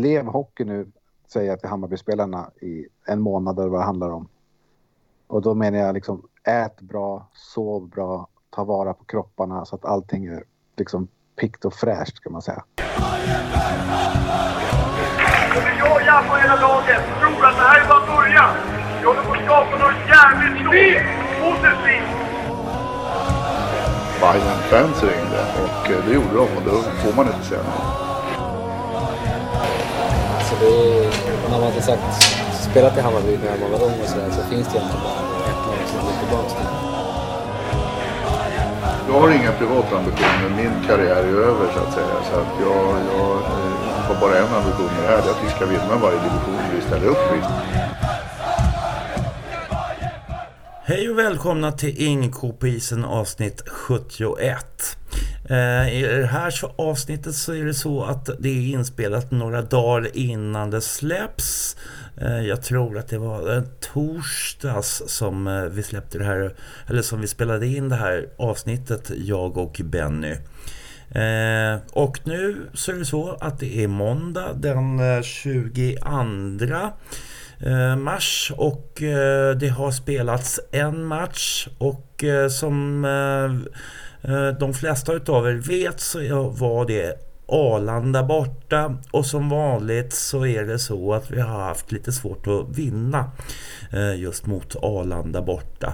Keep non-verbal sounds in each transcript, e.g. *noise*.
lev hockey nu, säger jag till Hammarbyspelarna i en månad eller vad det handlar om. Och då menar jag liksom ät bra, sov bra, ta vara på kropparna så att allting är liksom pikt och fräscht kan man säga. Jag jag på hela laget tror att det här är bara början. Vi håller på att skapa något jävligt stort. Positivt. Bayern fans ringde och eh, det gjorde de och då får man inte säga något. Det är, när man som sagt spelat i Hammarby när man var ung och sådär så finns det egentligen bara ett lag som går tillbaka till. Jag har inga privata ambitioner. Min karriär är över så att säga. Så att jag, jag eh, har bara en ambition med det här. Det är att vi ska vinna varje division vi ställer upp i. Hej och välkomna till Inko på isen avsnitt 71. Eh, I det här avsnittet så är det så att det är inspelat några dagar innan det släpps. Eh, jag tror att det var torsdags som eh, vi släppte det här, eller som vi spelade in det här avsnittet, jag och Benny. Eh, och nu så är det så att det är måndag den eh, 22 eh, mars och eh, det har spelats en match och eh, som Eh, de flesta utav er vet så var det Arlanda borta och som vanligt så är det så att vi har haft lite svårt att vinna eh, just mot Arlanda borta.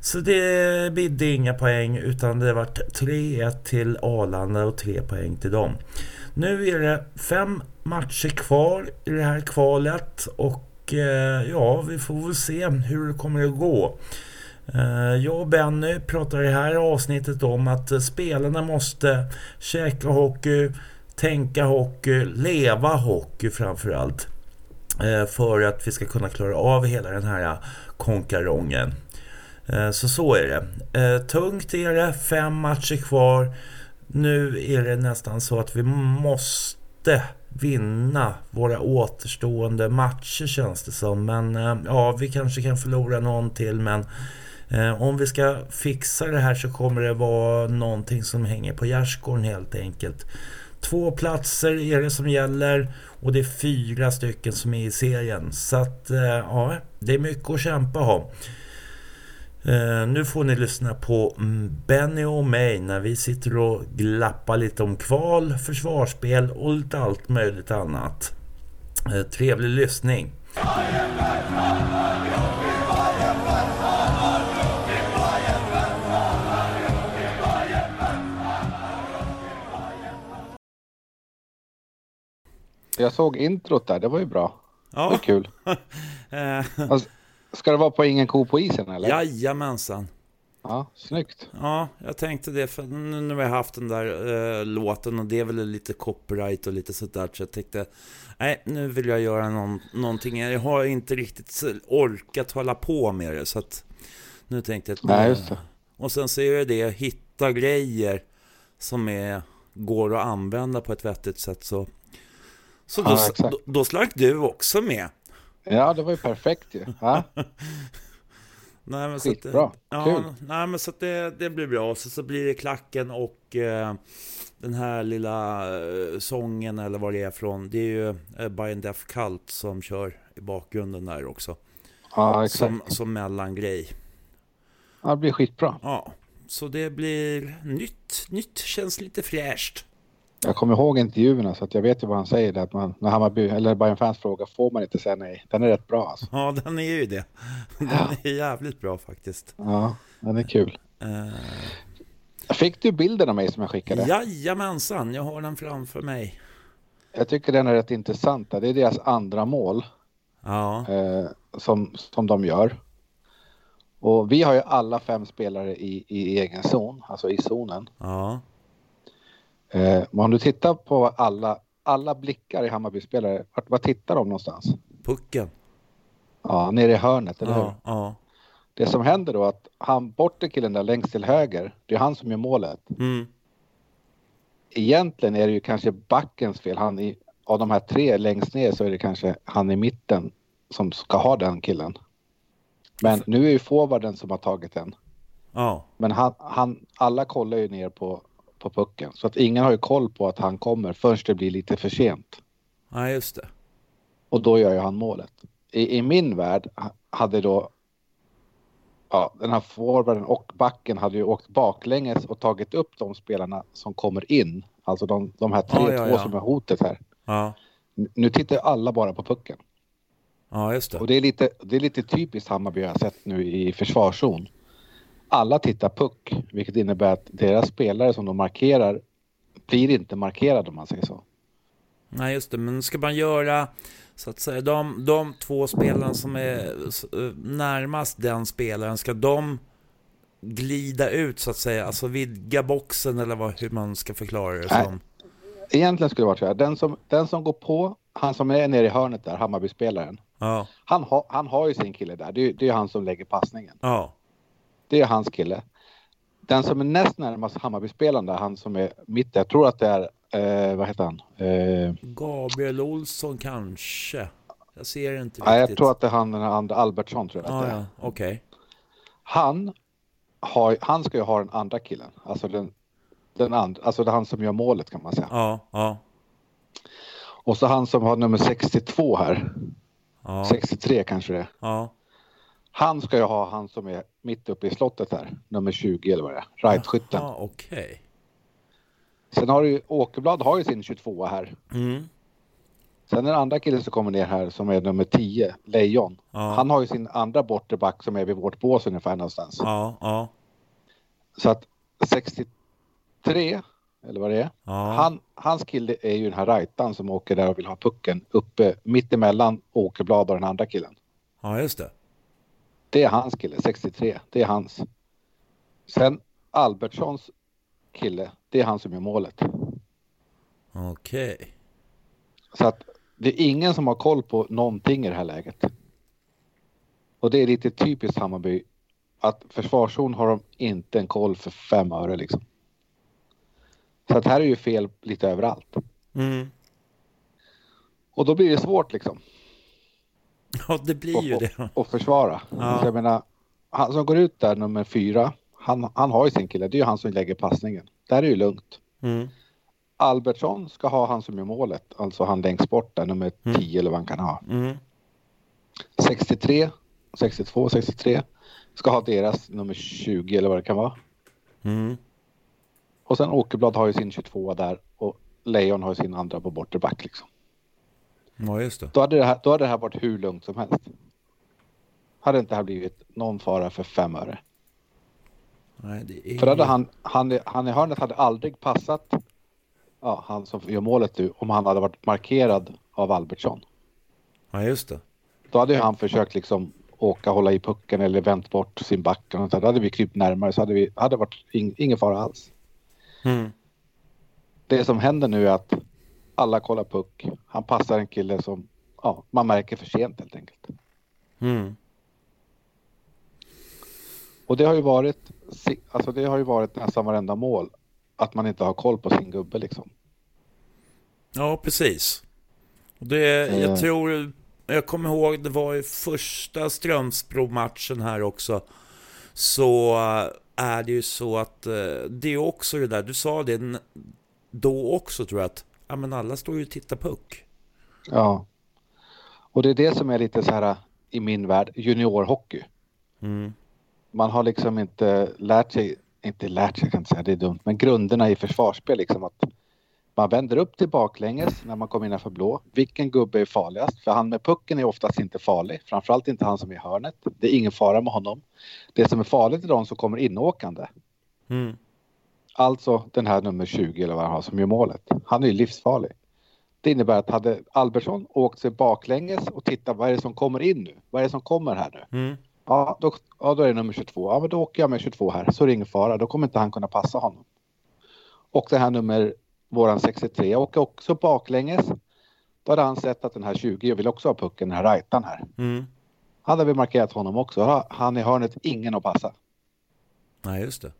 Så det bidde inga poäng utan det vart 3-1 till Arlanda och 3 poäng till dem. Nu är det fem matcher kvar i det här kvalet och eh, ja, vi får väl se hur det kommer att gå. Eh, jag och Benny pratar i det här avsnittet om att eh, spelarna måste käka hockey, tänka hockey, leva hockey framförallt. Eh, för att vi ska kunna klara av hela den här konkarongen. Så så är det. Tungt är det, fem matcher kvar. Nu är det nästan så att vi måste vinna våra återstående matcher känns det som. Men ja, vi kanske kan förlora någon till. Men Eh, om vi ska fixa det här så kommer det vara någonting som hänger på gärdsgården helt enkelt. Två platser är det som gäller och det är fyra stycken som är i serien. Så att eh, ja, det är mycket att kämpa om. Eh, nu får ni lyssna på Benny och mig när vi sitter och glappar lite om kval, försvarsspel och lite allt möjligt annat. Trevlig lyssning. Jag såg introt där, det var ju bra. Ja. Det var kul. Eh, *laughs* alltså, Ska det vara på ingen ko på isen eller? Jajamensan. Ja, snyggt. Ja, jag tänkte det för nu när vi har haft den där eh, låten och det är väl lite copyright och lite sådär så jag tänkte nej, nu vill jag göra någon, någonting. Jag har inte riktigt orkat hålla på med det så att nu tänkte jag. Nej, just det. Och sen så är det det, hitta grejer som är, går att använda på ett vettigt sätt så... Så då, ja, då, då slank du också med. Ja, det var ju perfekt ju. Ja. *laughs* nej, men så att, Skitbra, ja, kul. Nej, men så att det, det blir bra. Så, så blir det klacken och eh, den här lilla eh, sången eller vad det är från. Det är ju eh, By and Deaf Cult som kör i bakgrunden där också. Ja, exakt. Som, som mellangrej. Ja, det blir skitbra. Ja, så det blir nytt. Nytt känns lite fräscht. Jag kommer ihåg intervjuerna så att jag vet ju vad han säger. Att man, när Hammarby eller Bayern fans frågar får man inte säga nej. Den är rätt bra alltså. Ja, den är ju det. *laughs* Den ja. är jävligt bra faktiskt. Ja, den är kul. Uh... Fick du bilden av mig som jag skickade? Jajamensan, jag har den framför mig. Jag tycker den är rätt intressant. Det är deras andra mål. Ja. Eh, som, som de gör. Och vi har ju alla fem spelare i, i egen zon, alltså i zonen. Ja. Eh, men om du tittar på alla, alla blickar i Hammarby-spelare, vart, vart tittar de någonstans? Pucken. Ja, nere i hörnet, eller ja, hur? Ja. Det som händer då att han, bortre killen där längst till höger, det är han som gör målet. Mm. Egentligen är det ju kanske backens fel. Han i, av de här tre längst ner så är det kanske han i mitten som ska ha den killen. Men nu är ju forwarden som har tagit den. Ja. Men han, han, alla kollar ju ner på på pucken. Så att ingen har ju koll på att han kommer förrän det blir lite för sent. Ja, just det. Och då gör ju han målet. I, i min värld ha- hade då ja, den här forwarden och backen hade ju åkt baklänges och tagit upp de spelarna som kommer in. Alltså de, de här tre, Ja, ja, två ja. som är hotet här. Ja, Nu tittar alla bara på pucken. ja just Och det. det är lite, det är lite typiskt Hammarby jag har sett nu i försvarszon. Alla tittar puck, vilket innebär att deras spelare som de markerar blir inte markerade om man säger så. Nej, just det. Men ska man göra så att säga de, de två spelarna som är eh, närmast den spelaren, ska de glida ut så att säga? Alltså vidga boxen eller vad, hur man ska förklara det som? Egentligen skulle det vara så här, den som, den som går på, han som är nere i hörnet där, Hammarby-spelaren, Ja, han, ha, han har ju sin kille där. Det är, det är han som lägger passningen. ja, Det är hans kille. Den som är näst närmast Hammarby-spelaren där, han som är mitt jag tror att det är, eh, vad heter han? Eh, Gabriel Olsson kanske. Jag ser inte nej, jag riktigt. tror att det är han den andra, Albertsson tror jag att Ja, okej. Han, har, han ska ju ha den andra killen. Alltså den, den andra, alltså det är han som gör målet kan man säga. Ja, ja, Och så han som har nummer 62 här. ja, 63 kanske det är. ja. Han ska ju ha han som är mitt uppe i slottet här. Nummer 20 eller vad det är. Rightskytten. Ja, okej. Sen har du ju Åkerblad har ju sin 22 här. Mm. Sen den andra killen som kommer ner här som är nummer 10, Lejon. Ja. Han har ju sin andra bortre back som är vid vårt bås ungefär någonstans. Ja, ja, Så att 63, eller vad det är. Han, hans kille är ju den här rightan som åker där och vill ha pucken uppe mitt emellan Åkerblad och den andra killen. ja, just det. Det är hans kille, 63. Det är hans. Sen Albertssons kille, det är han som gör målet. Okej. Så att det är ingen som har koll på någonting i det här läget. Och det är lite typiskt Hammarby att försvarszon har de inte en koll för fem öre liksom. Så att här är ju fel lite överallt. Mm. Och då blir det svårt liksom. Ja, det blir ju och, det. och, och försvara. Ja. Så jag menar, han som går ut där nummer fyra, han, han har ju sin kille. Det är ju han som lägger passningen. Där är ju lugnt. Mm. Albertsson ska ha han som gör målet, alltså han längst bort där, nummer Mm. 10 eller vad han kan ha. Mm. 63, 62, 63 ska ha deras nummer 20 eller vad det kan vara. Mm. Och sen Åkerblad har ju sin 22 där och Lejon har ju sin andra på bortre back liksom. Ja, just det. Då hade det här, då hade det här varit hur lugnt som helst. Hade inte det här blivit någon fara för fem öre. Nej, det är... För hade han, han, han i hörnet hade aldrig passat ja, han som gör målet nu om han hade varit markerad av Albertsson. Ja, just det. Då hade han försökt liksom åka, hålla i pucken eller vänt bort sin back. Och. Då hade vi krypt närmare så hade vi hade varit ing, ingen fara alls. Mm. Det som händer nu är att alla kollar puck. Han passar en kille som ja, man märker för sent helt enkelt. Mm. Och det har ju varit, alltså det har ju varit nästan varenda mål. Att man inte har koll på sin gubbe liksom. Ja, precis. Det, Eh. jag tror, jag kommer ihåg, det var i första Strömsbro-matchen här också. Så eh, är det ju så att eh, det är också det där, du sa det då också tror jag att, ja men alla står ju och tittar puck. Ja. Och det är det som är lite så här i min värld juniorhockey. Mm. Man har liksom inte lärt sig, inte lärt sig kan jag inte säga, det är dumt, men grunderna i försvarsspel liksom att man vänder upp till baklänges när man kommer innanför blå. Vilken gubbe är farligast? För han med pucken är oftast inte farlig, framförallt inte han som är i hörnet. Det är ingen fara med honom. Det som är farligt är de som kommer inåkande. Mm. Alltså den här nummer 20 eller vad han har som gör målet. Han är ju livsfarlig. Det innebär att hade Albertsson åkt sig baklänges och tittat vad är det som kommer in nu? Vad är det som kommer här nu? Mm. Ja, då, ja, då är det nummer 22. Ja, men då åker jag med 22 här. Så är det ingen fara. Då kommer inte han kunna passa honom. Och det här nummer, våran 63, åker också baklänges. Då hade han sett att den här 20 vill också ha pucken, den här rightan här. Mm. Hade vi markerat honom också. Ha- Han i hörnet, ingen att passa. Nej, just det.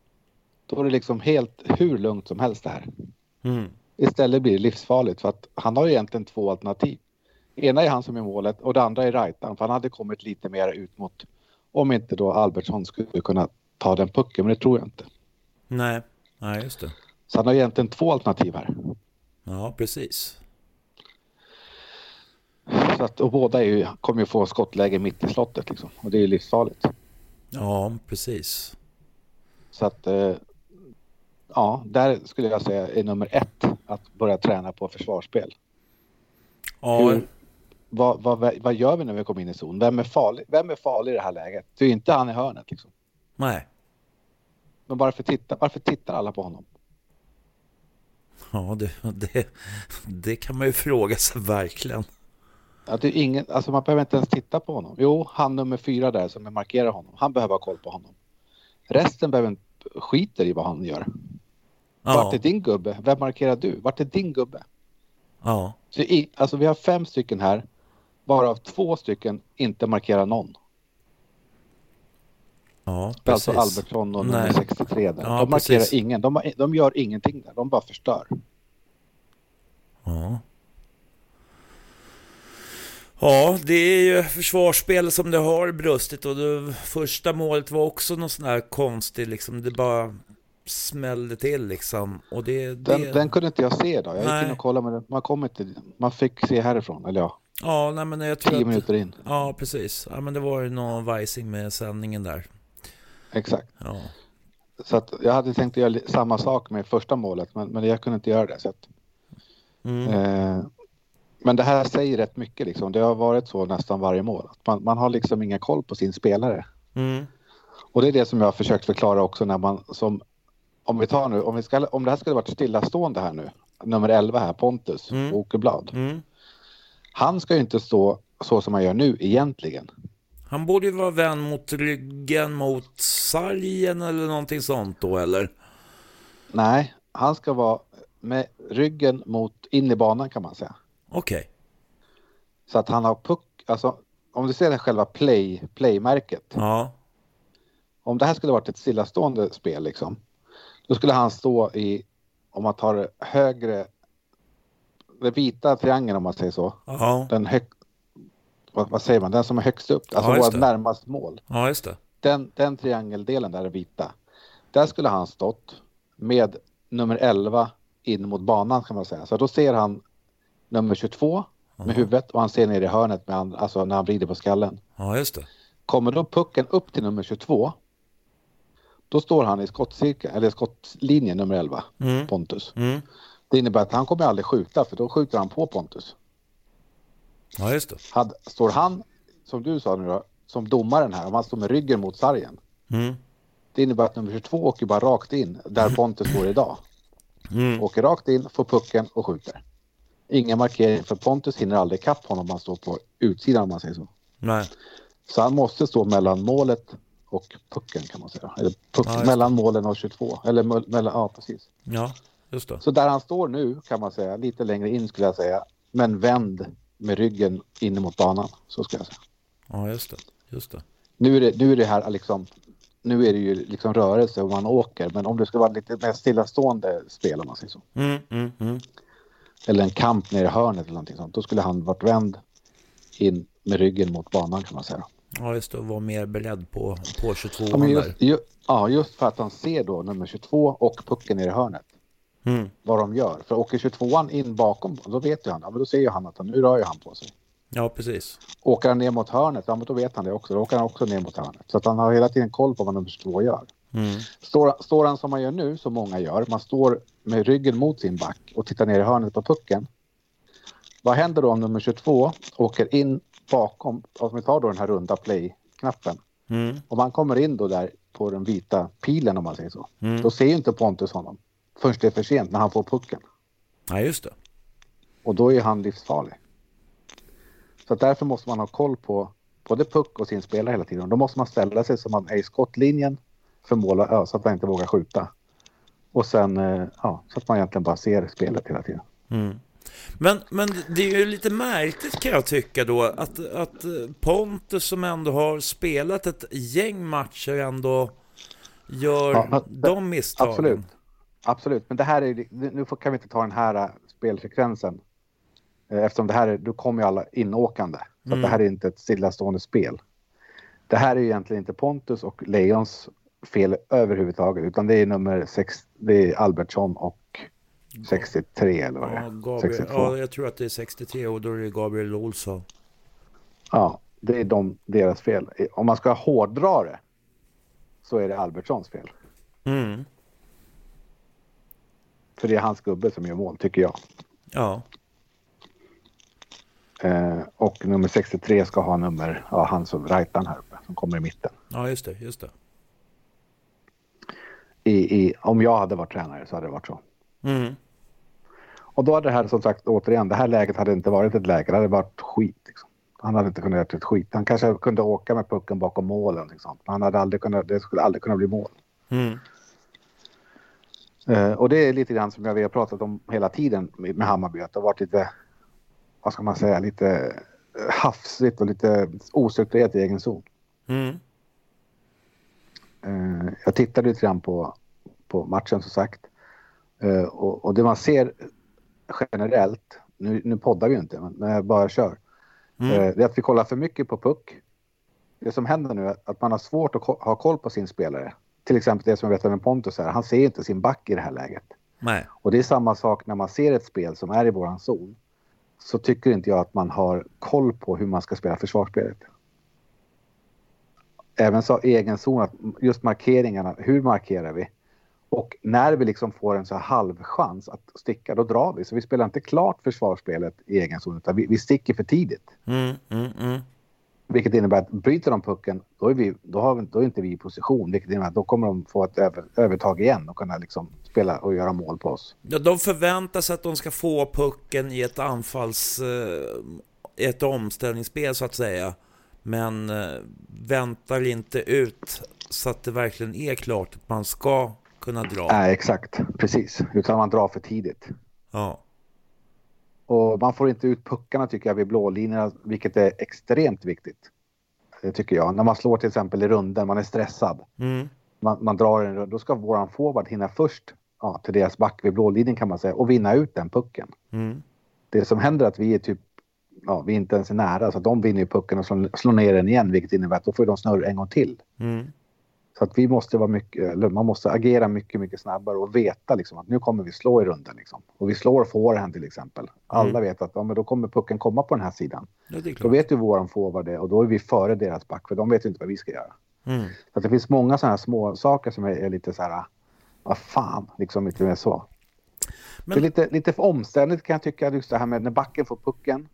Då är det liksom helt hur lugnt som helst det här. Mm. Istället blir det livsfarligt för att han har ju egentligen två alternativ. Ena är han som är målet och det andra är rightan för han hade kommit lite mer ut mot om inte då Albertsson skulle kunna ta den pucken, men det tror jag inte. Nej, nej just det. Så han har egentligen två alternativ här. Ja, precis. Så att, och båda är ju, kommer ju få skottläge mitt i slottet liksom. Och det är ju livsfarligt. Ja, precis. Så att eh, ja, där skulle jag säga är nummer ett att börja träna på försvarsspel. Ja, Hur, vad, vad, vad gör vi när vi kommer in i zon? Vem är farlig, Vem är farlig i det här läget? Det är inte han i hörnet liksom. nej. Men varför, titta, varför tittar alla på honom? Ja, det, det, det kan man ju fråga sig verkligen. Att det är ingen, alltså man behöver inte ens titta på honom. Jo, han nummer fyra där som markerar honom. Han behöver ha koll på honom. Resten behöver skiter i vad han gör. Vart Ja, är din gubbe? Vem markerar du? Vart är din gubbe? ja, Så i, alltså vi har fem stycken här. Varav två stycken inte markerar någon. ja, Alltså precis. Albertsson och nummer Nej. 63 där. Ja, de markerar precis. ingen. De, de gör ingenting där. De bara förstör. Ja. Ja, det är ju försvarsspel som det har brustit och det första målet var också något sån här konstigt liksom. Det bara smällde till liksom. Och det... Den, det... den kunde inte jag se då. Jag gick Nej. in och kollade men man kom inte. Man fick se härifrån. Eller ja, Ja, nej men jag tror tio att... minuter in. Ja, precis. Ja, men det var ju någon vajsing med sändningen där. Exakt. Ja. Så att jag hade tänkt att göra samma sak med första målet. Men, men jag kunde inte göra det. Så att, Mm. eh, men det här säger rätt mycket liksom. Det har varit så nästan varje mål. Att Man, man har liksom ingen koll på sin spelare. Mm. Och det är det som jag har försökt förklara också när man som om vi tar nu, om, vi ska, om det här skulle varit stillastående här nu, nummer 11 här, Pontus Mm. Åkerblad. Mm. Han ska ju inte stå så som han gör nu egentligen. Han borde ju vara vän mot ryggen mot sargen eller någonting sånt då, eller? Nej, han ska vara med ryggen mot in i banan kan man säga. Okej. Så att han har puck, alltså om du ser det själva play, playmärket. Ja. Om det här skulle varit ett stillastående spel liksom. Då skulle han stå i, om man tar högre, den vita triangeln om man säger så. Ja. Den hög, vad, vad säger man, den som är högst upp, alltså Ja, det. närmast mål. Ja, just det. Den, den triangeldelen där är vita. Där skulle han stått med nummer 11 in mot banan kan man säga. Så då ser han nummer 22 med huvudet och han ser ner i hörnet med andra, alltså när han vrider på skallen. Ja, just det. Kommer då pucken upp till nummer 22 då står han i skottcirkeln, eller skottlinjen nummer 11, Mm. Pontus. Mm. Det innebär att han kommer aldrig skjuta för då skjuter han på Pontus. Ja, just det. Hade, står han, som du sa nu då, som domaren här, om han står med ryggen mot sargen. Mm. Det innebär att nummer 22 åker bara rakt in där Pontus står idag. Mm. Åker rakt in, får pucken och skjuter. Ingen markering för Pontus hinner aldrig ikapp honom om han står på utsidan om man säger så. Nej. Så han måste stå mellan målet och pucken kan man säga. Eller puck, Ja, mellan målen och 22. Eller mell- mellan, ja precis. Ja, just det. Så där han står nu kan man säga, lite längre in skulle jag säga. Men vänd med ryggen in mot banan. Så ska jag säga. Ja, just det. Just det. Nu är det, nu är det här liksom, nu är det ju liksom rörelse och man åker. Men om det ska vara lite mer stillastående spel om man säger så. Mm, mm, mm. Eller en kamp nere i hörnet eller någonting sånt. Då skulle han varit vänd in med ryggen mot banan kan man säga. Ja, just det. Var mer beredd på, på 22 Ja, just, ju, ja, just för att han ser då nummer 22 och pucken i hörnet. Mm. Vad de gör. För åker 22an in bakom, då vet ju han. Ja, men då ser ju han att han, nu rör ju han på sig. Ja, precis. Åker han ner mot hörnet, ja men då vet han det också. Då åker han också ner mot hörnet. Så att han har hela tiden koll på vad nummer 22 gör. Mm. Står, står han som man gör nu, som många gör, man står med ryggen mot sin back och tittar ner i hörnet på pucken. Vad händer då om nummer 22 åker in bakom, om vi tar då den här runda play-knappen. Mm. Om han kommer in då där på den vita pilen om man säger så. Mm. Då ser ju inte Pontus honom. Först det är för sent när han får pucken. Ja, just det. Och då är han livsfarlig. Så därför måste man ha koll på både puck och sin spelare hela tiden. Då måste man ställa sig så man är i skottlinjen för mål, ja, så att man inte vågar skjuta. Och sen eh, ja, så att man egentligen bara ser spelet hela tiden. Mm. Men, men det är ju lite märkligt kan jag tycka då att, att eh, Pontus som ändå har spelat ett gäng matcher ändå gör Ja, de misstagen. Absolut. Absolut, men det här är, nu kan vi inte ta den här eh, spelfrekvensen. Eh, Eftersom det här är, då kommer ju alla inåkande. Så att det här är inte ett stillastående spel. Det här är ju egentligen inte Pontus och Leons fel överhuvudtaget. Utan det är nummer sex, det är Albertsson och 63 eller vad det Ja, är. 62. ja, jag tror att det är 63 och då är det Gabriel Olsson. Ja, det är de, deras fel. Om man ska hårdra det så är det Albertssons fel. Mm. För det är hans gubbe som gör mål, tycker jag. Ja. Eh, och nummer 63 ska ha nummer, ja, han som rightaren här uppe, som kommer i mitten. Ja, just det. Just det. I, i, om jag hade varit tränare så hade det varit så. Mm. Och då hade det här som sagt återigen, det här läget hade inte varit ett läge, det hade varit skit. Liksom. Han hade inte kunnat göra ett skit. Han kanske kunde åka med pucken bakom målen. Liksom. Han hade aldrig kunnat, det skulle aldrig kunna bli mål. Mm. Eh, och det är lite grann som jag vi har pratat om hela tiden med, Hammarby. Att det har varit lite, vad ska man säga, lite eh, hafsigt och lite ostrukturerat i egen zon. Mm. Eh, jag tittade lite grann på, på matchen som sagt. Eh, och, och det man ser generellt, nu, nu poddar vi ju inte, men när jag bara kör. Mm. Eh, det är att vi kollar för mycket på puck. Det som händer nu är att man har svårt att ha koll på sin spelare. Till exempel det som jag vet med Pontus här, han ser inte sin back i det här läget. Nej. Och det är samma sak när man ser ett spel som är i våran zon. Så tycker inte jag att man har koll på hur man ska spela försvarsspelet. Även så egen zon, att just markeringarna, hur markerar vi? Och när vi liksom får en så här halvchans att sticka, då drar vi. Så vi spelar inte klart försvarsspelet i egen zon, utan vi, vi sticker för tidigt. Mm, mm, mm. Vilket innebär att bryter de pucken, då är, vi, då har vi, då är inte vi i position. Vilket innebär att då kommer de få ett över, övertag igen och kunna liksom spela och göra mål på oss. Ja, de förväntar sig att de ska få pucken i ett anfalls... eh, ett omställningsspel så att säga. Men eh, väntar inte ut så att det verkligen är klart att man ska kunna dra. Nej, exakt. Precis. Utan man drar för tidigt. Ja. Och man får inte ut puckarna tycker jag vid blålinjerna, vilket är extremt viktigt. Det tycker jag. När man slår till exempel i runden, man är stressad. Mm. Man, man drar en runda, då ska våran forward hinna först ja, till deras back vid blålinjen kan man säga och vinna ut den pucken. Mm. Det som händer är att vi är typ, ja, vi är inte ens är nära så de vinner ju pucken och slår, slår ner den igen vilket innebär att då får de snurra en gång till. Mm. Så att vi måste vara mycket, man måste agera mycket, mycket snabbare och veta liksom att nu kommer vi slå i runden liksom. Och vi slår forehand till exempel. Alla Mm. vet att ja, men då kommer pucken komma på den här sidan. Ja, Då vet ju våran forward det och då är vi före deras back för de vet ju inte vad vi ska göra. Mm. Så att det finns många sådana här små saker som är, är lite så här, vad fan, liksom lite mer så. Men- Det är lite, lite för omständigt kan jag tycka, just det här med när backen får pucken.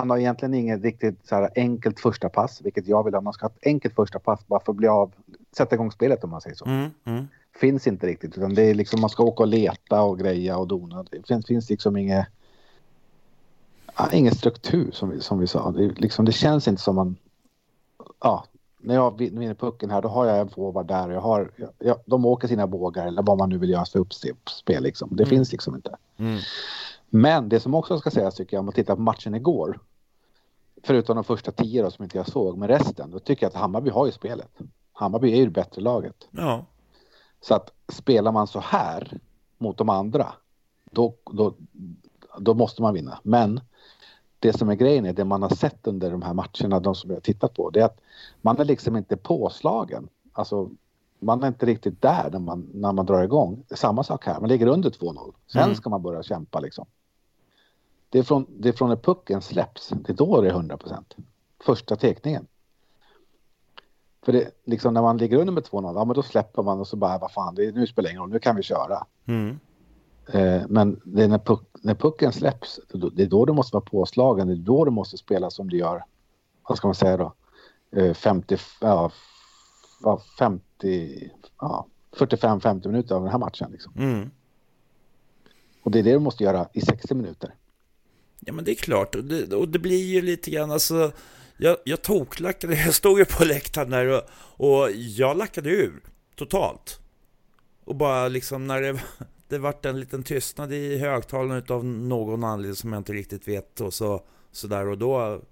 Han har egentligen inget riktigt så här enkelt första pass, vilket jag vill ha. Man ska ha ett enkelt första pass bara för att bli av, sätta igång spelet om man säger så. Mm. Mm. Finns inte riktigt, utan det är liksom man ska åka och leta och greja och dona. Det finns, finns liksom inget, ja, ingen struktur som vi, som vi sa. Det, liksom, det känns inte som man, ja, när jag vin- vinner pucken här då har jag en forward där och jag har, jag, jag, de åker sina bågar eller vad man nu vill göra för uppspel liksom. Det finns liksom inte. Mm. Men det som också ska sägas tycker jag om man tittar på matchen igår. Förutom de första tio då som inte jag såg, men resten. Då tycker jag att Hammarby har ju spelet. Hammarby är ju det bättre laget. Ja. Så att spelar man så här mot de andra, då, då, då måste man vinna. Men det som är grejen är det man har sett under de här matcherna, de som jag har tittat på, det är att man är liksom inte påslagen. Alltså, man är inte riktigt där när man, när man drar igång. Samma sak här, man ligger under 2-0. Sen Mm. ska man börja kämpa liksom. Det är från, det är från när pucken släpps, det är då det är 100 procent. Första tekningen. För det, liksom när man ligger under med 2-0, ja men då släpper man och så bara, vad fan, det, nu spelar det ingen roll, nu kan vi köra. Mm. Eh, men det är när, puck, när pucken släpps, det är då du måste vara påslagen, det är då du måste spela som du gör, vad ska man säga då, eh, 50, ja, f- ja, 50, ja, 45-50 minuter av den här matchen. Liksom. Mm. Och det är det du måste göra i 60 minuter. Ja men det är klart, och det, och det blir ju lite grann alltså Jag, jag toklackade, *laughs* jag stod ju på läktaren där och, och jag lackade ur totalt. Och bara liksom när det, *laughs* det vart en liten tystnad i högtalaren utav någon anledning som jag inte riktigt vet och så, så där och då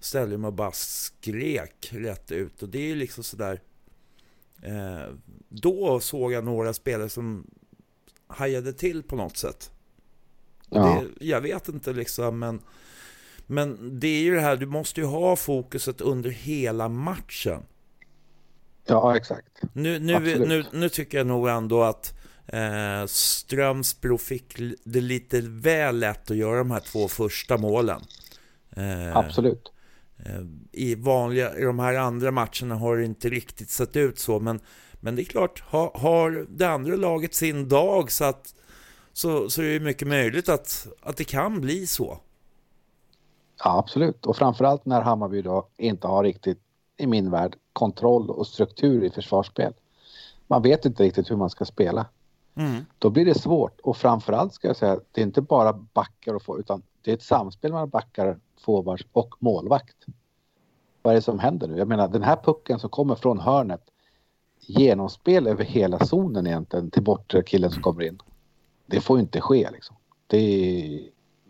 ställde jag mig och bara skrek rätt ut. Och det är ju liksom sådär eh, Då såg jag några spelare som hajade till på något sätt. Ja. det, jag vet inte liksom, men, men det är ju det här, du måste ju ha fokuset under hela matchen. Ja, exakt. Nu, nu, Absolut. nu, nu tycker jag nog ändå att eh, Strömsbro fick det lite väl lätt att göra de här två första målen. Eh, Absolut. Eh, I vanliga, i de här andra matcherna har det inte riktigt sett ut så, men, men det är klart, har, har det andra laget sin dag så att så, så är det mycket möjligt att, att det kan bli så. Ja, absolut. Och framförallt när Hammarby då inte har riktigt, i min värld, kontroll och struktur i försvarsspel. Man vet inte riktigt hur man ska spela. Mm. Då blir det svårt och framförallt ska jag säga, det är inte bara backar och få, utan det är ett samspel mellan backar, forwards och målvakt. Vad är det som händer nu? Jag menar den här pucken som kommer från hörnet genomspel över hela zonen egentligen till bortre killen som kommer in. Det får inte ske liksom. Det är,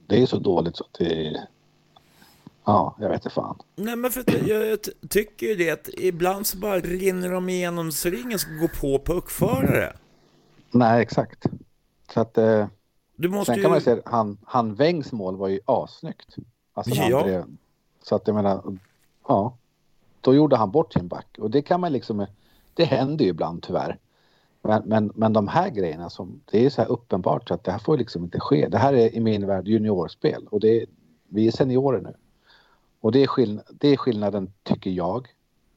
det är så dåligt så att det Ja, jag vet inte fan. Nej, men för att jag, jag tycker ju det att ibland så bara rinner de igenom så det är ingen som går på puckförare. Nej, exakt. Så att... Eh, Du måste sen ju... kan man ju säga han, han Wengs mål var ju assnyggt. Alltså Ja. drev. Så att jag menar, ja. Då gjorde han bort sin back. Och det kan man liksom, det händer ju ibland tyvärr. Men, men, men de här grejerna som, det är så här uppenbart så att det här får liksom inte ske. Det här är i min värld juniorspel och det är, vi är seniorer nu. Och det är, skill, det är skillnaden tycker jag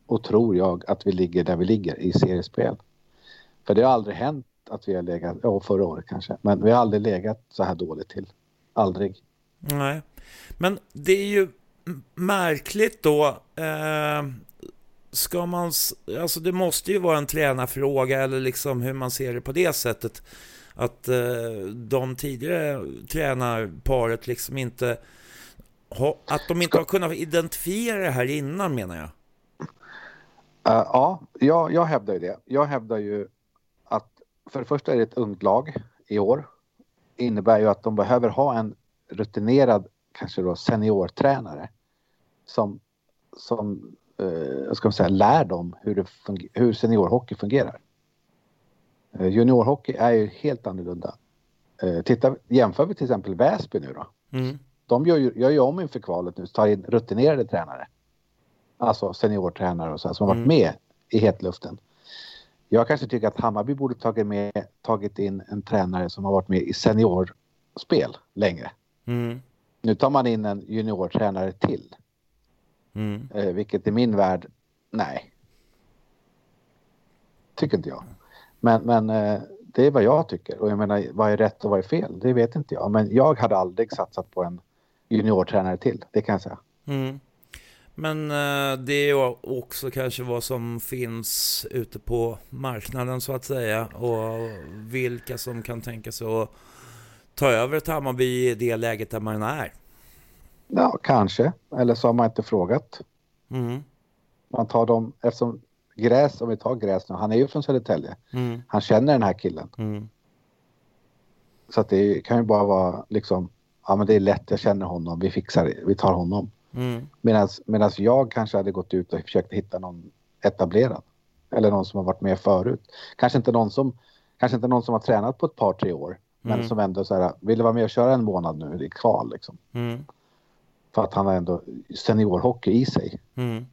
och tror jag att vi ligger där vi ligger i seriespel. För det har aldrig hänt att vi har legat, ja förra året kanske, men vi har aldrig legat så här dåligt till. Aldrig. Nej, men det är ju märkligt då. Eh, ska man, alltså det måste ju vara en tränarfråga eller liksom hur man ser det på det sättet. Att eh, de tidigare tränarparet liksom inte ha, att de inte har kunnat identifiera det här innan menar jag. Uh, ja, jag, jag hävdar ju det. Jag hävdar ju att för det första är det ett ungt lag i år. innebär ju att de behöver ha en rutinerad, kanske då seniortränare som, som eh, vad ska säga, lär dem hur, det funger- hur seniorhockey fungerar. Eh, juniorhockey är ju helt annorlunda. Eh, titta, jämför vi till exempel Väsby nu då. Mm. De gör ju, gör ju om inför kvalet nu, tar in rutinerade tränare. Alltså seniortränare och så här, som har varit Mm. med i hetluften. Jag kanske tycker att Hammarby borde tagit, med, tagit in en tränare som har varit med i seniorspel längre. Mm. Nu tar man in en juniortränare till. Mm. Eh, vilket i min värld, nej. Tycker inte jag. Men, men eh, det är vad jag tycker. Och jag menar, vad är rätt och vad är fel? Det vet inte jag. Men jag hade aldrig satsat på en juniortränare till. Det kan jag säga. Mm. Men eh, det är också kanske vad som finns ute på marknaden så att säga. Och vilka som kan tänka sig att ta över ett Hammarby i det läget där man är. Ja, kanske. Eller så har man inte frågat. Mm. Man tar dem, eftersom Gräs, om vi tar Gräs nu, han är ju från Södertälje. Mm. Han känner den här killen. Mm. Så att det kan ju bara vara liksom, ja men det är lätt, jag känner honom, vi fixar det, vi tar honom. Mm. Medan jag kanske hade gått ut och försökt hitta någon etablerad. Eller någon som har varit med förut. Kanske inte någon som, kanske inte någon som har tränat på ett par, tre år. Men Mm. som ändå så här, vill vara med och köra en månad nu i kval liksom. För att han har ändå seniorhockey i sig. Mm.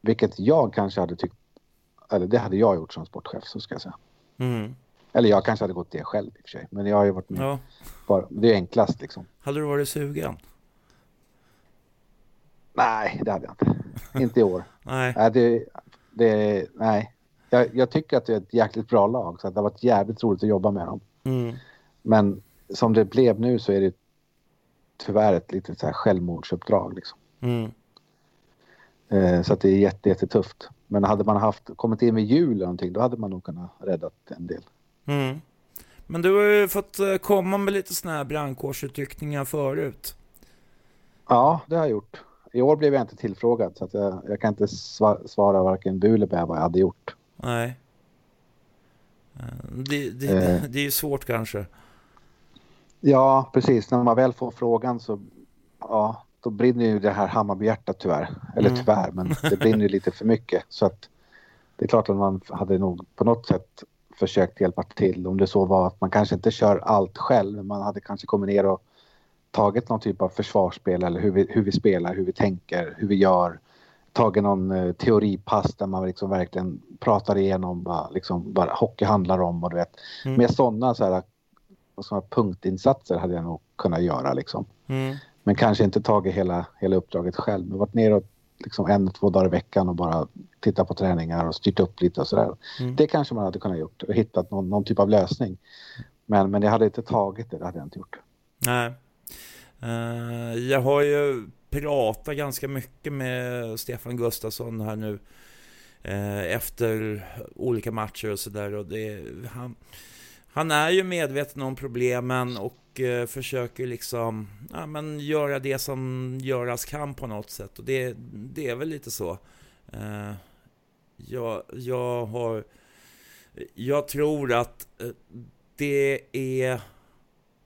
Vilket jag kanske hade tyckt, eller det hade jag gjort som sportchef så ska jag säga. Mm. Eller jag kanske hade gått det själv i och för sig. Men jag har ju varit med. Ja. Bara, det är enklast liksom. Hade du varit sugen? Nej, det hade jag inte. inte i år. *laughs* Nej. Nej, det, det, nej. Jag, jag tycker att det är ett jäkligt bra lag så att det har varit jävligt roligt att jobba med dem. Mm. Men som det blev nu så är det tyvärr ett litet så här självmordsuppdrag liksom. Mm. Eh, så att det är jätte, jättetufft. Men hade man haft, kommit in vid jul eller någonting då hade man nog kunnat rädda en del. Mm. Men du har ju fått eh, komma med lite såna här brandkårsutryckningar förut. Ja, det har jag gjort. I år blev jag inte tillfrågad så att jag, jag kan inte sva- svara varken bu eller bä vad jag hade gjort. Nej. Eh, Det, det, Eh. det är ju svårt kanske. Ja, precis. När man väl får frågan så ja, då brinner ju det här Hammarbyhjärtat tyvärr. Eller Mm. tyvärr, men det brinner ju lite för mycket. Så att det är klart att man hade nog på något sätt försökt hjälpa till. Om det så var att man kanske inte kör allt själv. men Man hade kanske kommit ner och tagit någon typ av försvarsspel eller hur vi, hur vi spelar, hur vi tänker, hur vi gör. Tagit någon eh, teoripass där man liksom verkligen pratar igenom vad liksom, vad hockey handlar om och du vet. Mm. Med sådana så här, såna punktinsatser hade jag nog kunnat göra liksom. Mm. Men kanske inte tagit hela, hela uppdraget själv. Men varit nere och liksom en, två dagar i veckan och bara tittat på träningar och styrt upp lite och sådär. Mm. Det kanske man hade kunnat gjort och hittat någon, någon typ av lösning. Men, men jag hade inte tagit det, det hade jag inte gjort. Nej. Eh, jag har ju pratat ganska mycket med Stefan Gustafsson här nu eh, efter olika matcher och sådär. Han, han är ju medveten om problemen och eh, försöker liksom ja, men göra det som göras kan på något sätt. Och det, det är väl lite så. Eh, jag, jag har... Jag tror att eh, det är...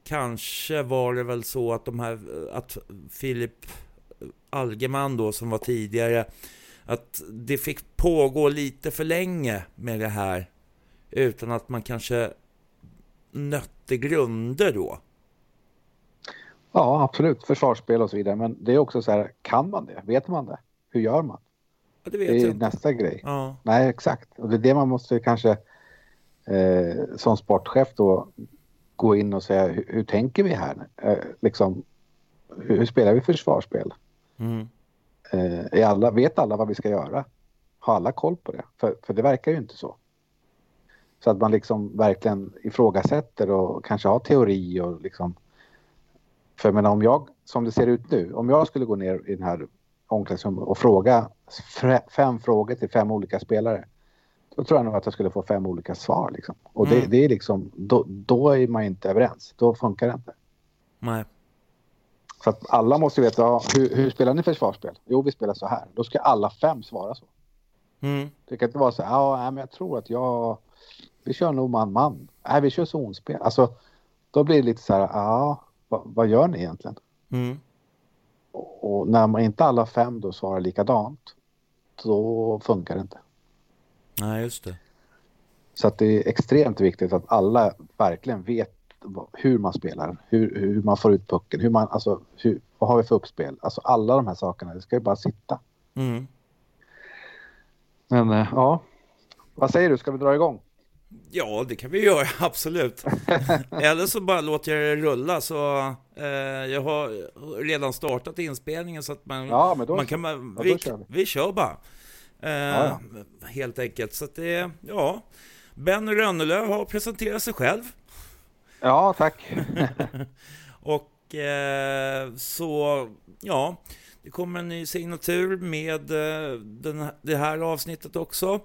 Kanske var det väl så att de här... Eh, att Filip Algeman då som var tidigare att det fick pågå lite för länge med det här utan att man kanske nötte grunder då. Ja, absolut. Försvarsspel och så vidare. Men det är också så här, kan man det? Vet man det? Hur gör man? Ja, det det är jag nästa grej. Ja. Nej, exakt. Och det är det man måste kanske eh, som sportchef då gå in och säga hur, hur tänker vi här? Eh, liksom, hur, hur spelar vi försvarsspel? Mm. Eh, alla, vet alla vad vi ska göra? Har alla koll på det? För, för det verkar ju inte så. Så att man liksom verkligen ifrågasätter och kanske har teori och liksom... För jag menar om jag, som det ser ut nu, om jag skulle gå ner i den här omklädningsrummet och fråga fem frågor till fem olika spelare. Då tror jag nog att jag skulle få fem olika svar liksom. Och det, Mm. det är liksom, då, då är man inte överens. Då funkar det inte. Nej. Så att alla måste veta, ja, hur, hur spelar ni försvarsspel? Jo, vi spelar så här. Då ska alla fem svara så. Mm. Det kan inte vara så här, ja, men jag tror att jag... Vi kör nog man-man. Nej, vi kör zonspel. Alltså, då blir det lite så här, ja, vad, vad gör ni egentligen? Mm. Och, och när man inte alla fem då svarar likadant, då funkar det inte. Nej, just det. Så att det är extremt viktigt att alla verkligen vet hur man spelar, hur, hur man får ut pucken, hur man, alltså, hur, vad har vi för uppspel? Alltså alla de här sakerna, det ska ju bara sitta. Mm. Men eh, ja, vad säger du, ska vi dra igång? Ja, det kan vi göra, *laughs* absolut. *laughs* Eller så bara låter jag det rulla. Så, eh, jag har redan startat inspelningen så att man, Ja, men då, man kan... då vi, kör vi. vi kör bara. Eh, Ja, Helt enkelt. Så att det, ja. Ben Rönnelöv har presenterat sig själv. ja tack. *laughs* Och eh, så, ja, det kommer en ny signatur med eh, den, det här avsnittet också.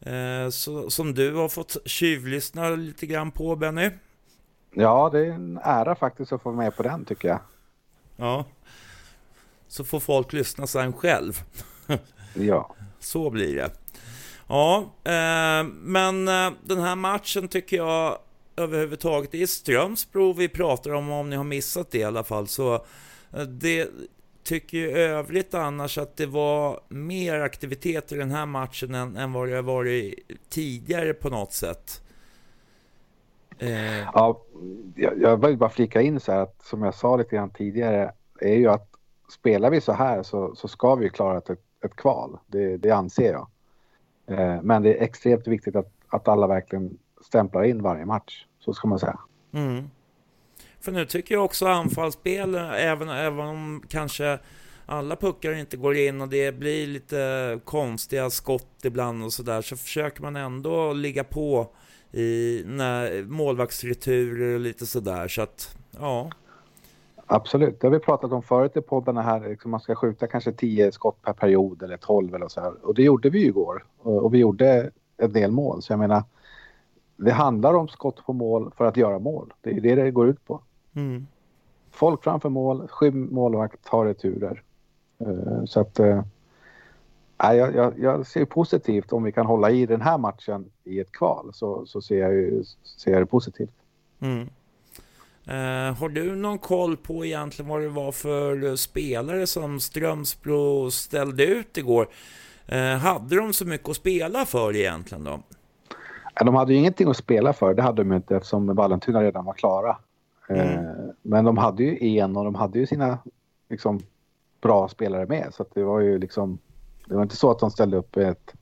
Eh, så, som du har fått tjuvlyssna lite grann på, Benny. Ja, det är en ära faktiskt att få vara med på den tycker jag. Ja. Så får folk lyssna sen själv. Ja. *laughs* Så blir det. Ja, eh, men eh, den här matchen tycker jag överhuvudtaget, det är Strömsbro vi pratar om, om ni har missat det i alla fall. Så eh, det tycker ju övrigt annars att det var mer aktivitet i den här matchen än, än vad det har varit tidigare på något sätt. Eh, Ja, jag, jag vill bara flika in så här att som jag sa lite grann tidigare är ju att spelar vi så här så, så ska vi klara ett, ett kval. Det, det anser jag. Eh, men det är extremt viktigt att, att alla verkligen stämplar in varje match. Så ska man säga. Mm. För nu tycker jag också anfallsspel, även, även om kanske alla puckar inte går in och det blir lite konstiga skott ibland och sådär, så försöker man ändå ligga på i när, målvaktsreturer och lite sådär. Så att, ja. Absolut, det har vi pratat om förut i poddarna här. Liksom man ska skjuta kanske 10 skott per period eller 12 eller så här. Och det gjorde vi ju igår. Och, vi gjorde en del mål. Så jag menar, det handlar om skott på mål för att göra mål. Det är det det går ut på. Mm. Folk framför mål, skym målvakt, tar returer. Eh, så att... nej, jag, jag, jag ser positivt om vi kan hålla i den här matchen i ett kval så, så ser, jag ju, ser jag det positivt. Mm. Eh, har du någon koll på egentligen vad det var för spelare som Strömsbro ställde ut igår? Eh, hade de så mycket att spela för egentligen då? De hade ju ingenting att spela för, det hade de inte eftersom Vallentuna redan var klara. Mm. Eh, Men de hade ju en och de hade ju sina liksom, bra spelare med. Så det var ju liksom... Det var inte så att de ställde upp ett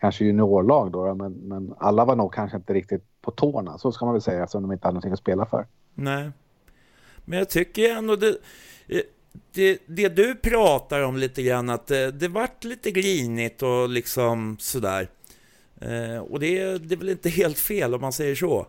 kanske juniorlag då, men, men alla var nog kanske inte riktigt på tårna. Så ska man väl säga, eftersom de inte hade någonting att spela för. Nej. Men jag tycker ändå det... eh, det, det du pratar om lite grann, att det, det vart lite grinigt och liksom sådär. Eh, och det, det är väl inte helt fel om man säger så?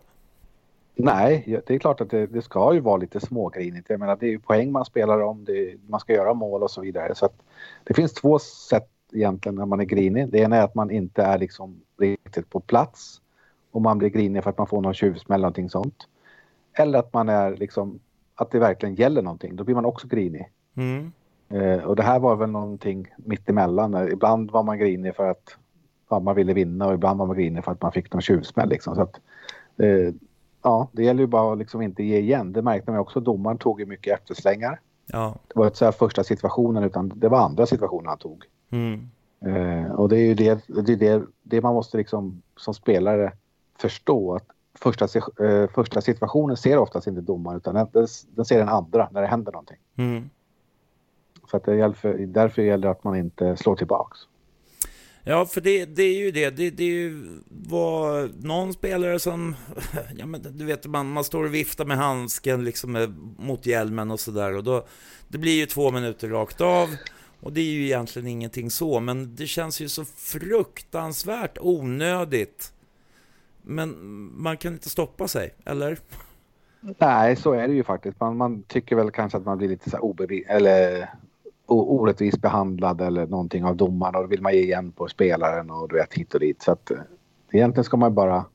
Nej, det är klart att det, det ska ju vara lite smågrinigt. Jag menar, det är ju poäng man spelar om, det, man ska göra mål och så vidare. Så att det finns två sätt egentligen när man är grinig. Det ena är att man inte är liksom riktigt på plats och man blir grinig för att man får någon tjuvsmäll eller någonting sånt. Eller att man är liksom, att det verkligen gäller någonting. Då blir man också grinig. Mm. Eh, och det här var väl någonting mittemellan. Ibland var man grinig för att ja, man ville vinna och ibland var man grinig för att man fick någon tjuvsmäll liksom. Så att, eh, ja, det gäller ju bara att liksom inte ge igen. Det märkte man också. Domaren tog ju mycket efterslängar. Ja. Det var inte så här första situationen utan det var andra situationer han tog. Mm. Eh, och det är ju det, det, det, det man måste liksom som spelare förstå att första, eh, första situationen ser oftast inte domaren utan den, den, ser den andra när det händer någonting. Mm. Så att det gäller för, därför gäller det att man inte slår tillbaks. Ja, för det, det är ju det. Det, det är ju var någon spelare som, *laughs* ja men du vet, man, man står och viftar med handsken liksom mot hjälmen och sådär. Det blir ju två minuter rakt av. Och det är ju egentligen ingenting så, men det känns ju så fruktansvärt onödigt. Men man kan inte stoppa sig, eller? Nej, så är det ju faktiskt. Man, man tycker väl kanske att man blir lite så här eller orättvist behandlad eller någonting av domaren och då vill man ge igen på spelaren och du vet hit och dit. Så att eh, egentligen ska man bara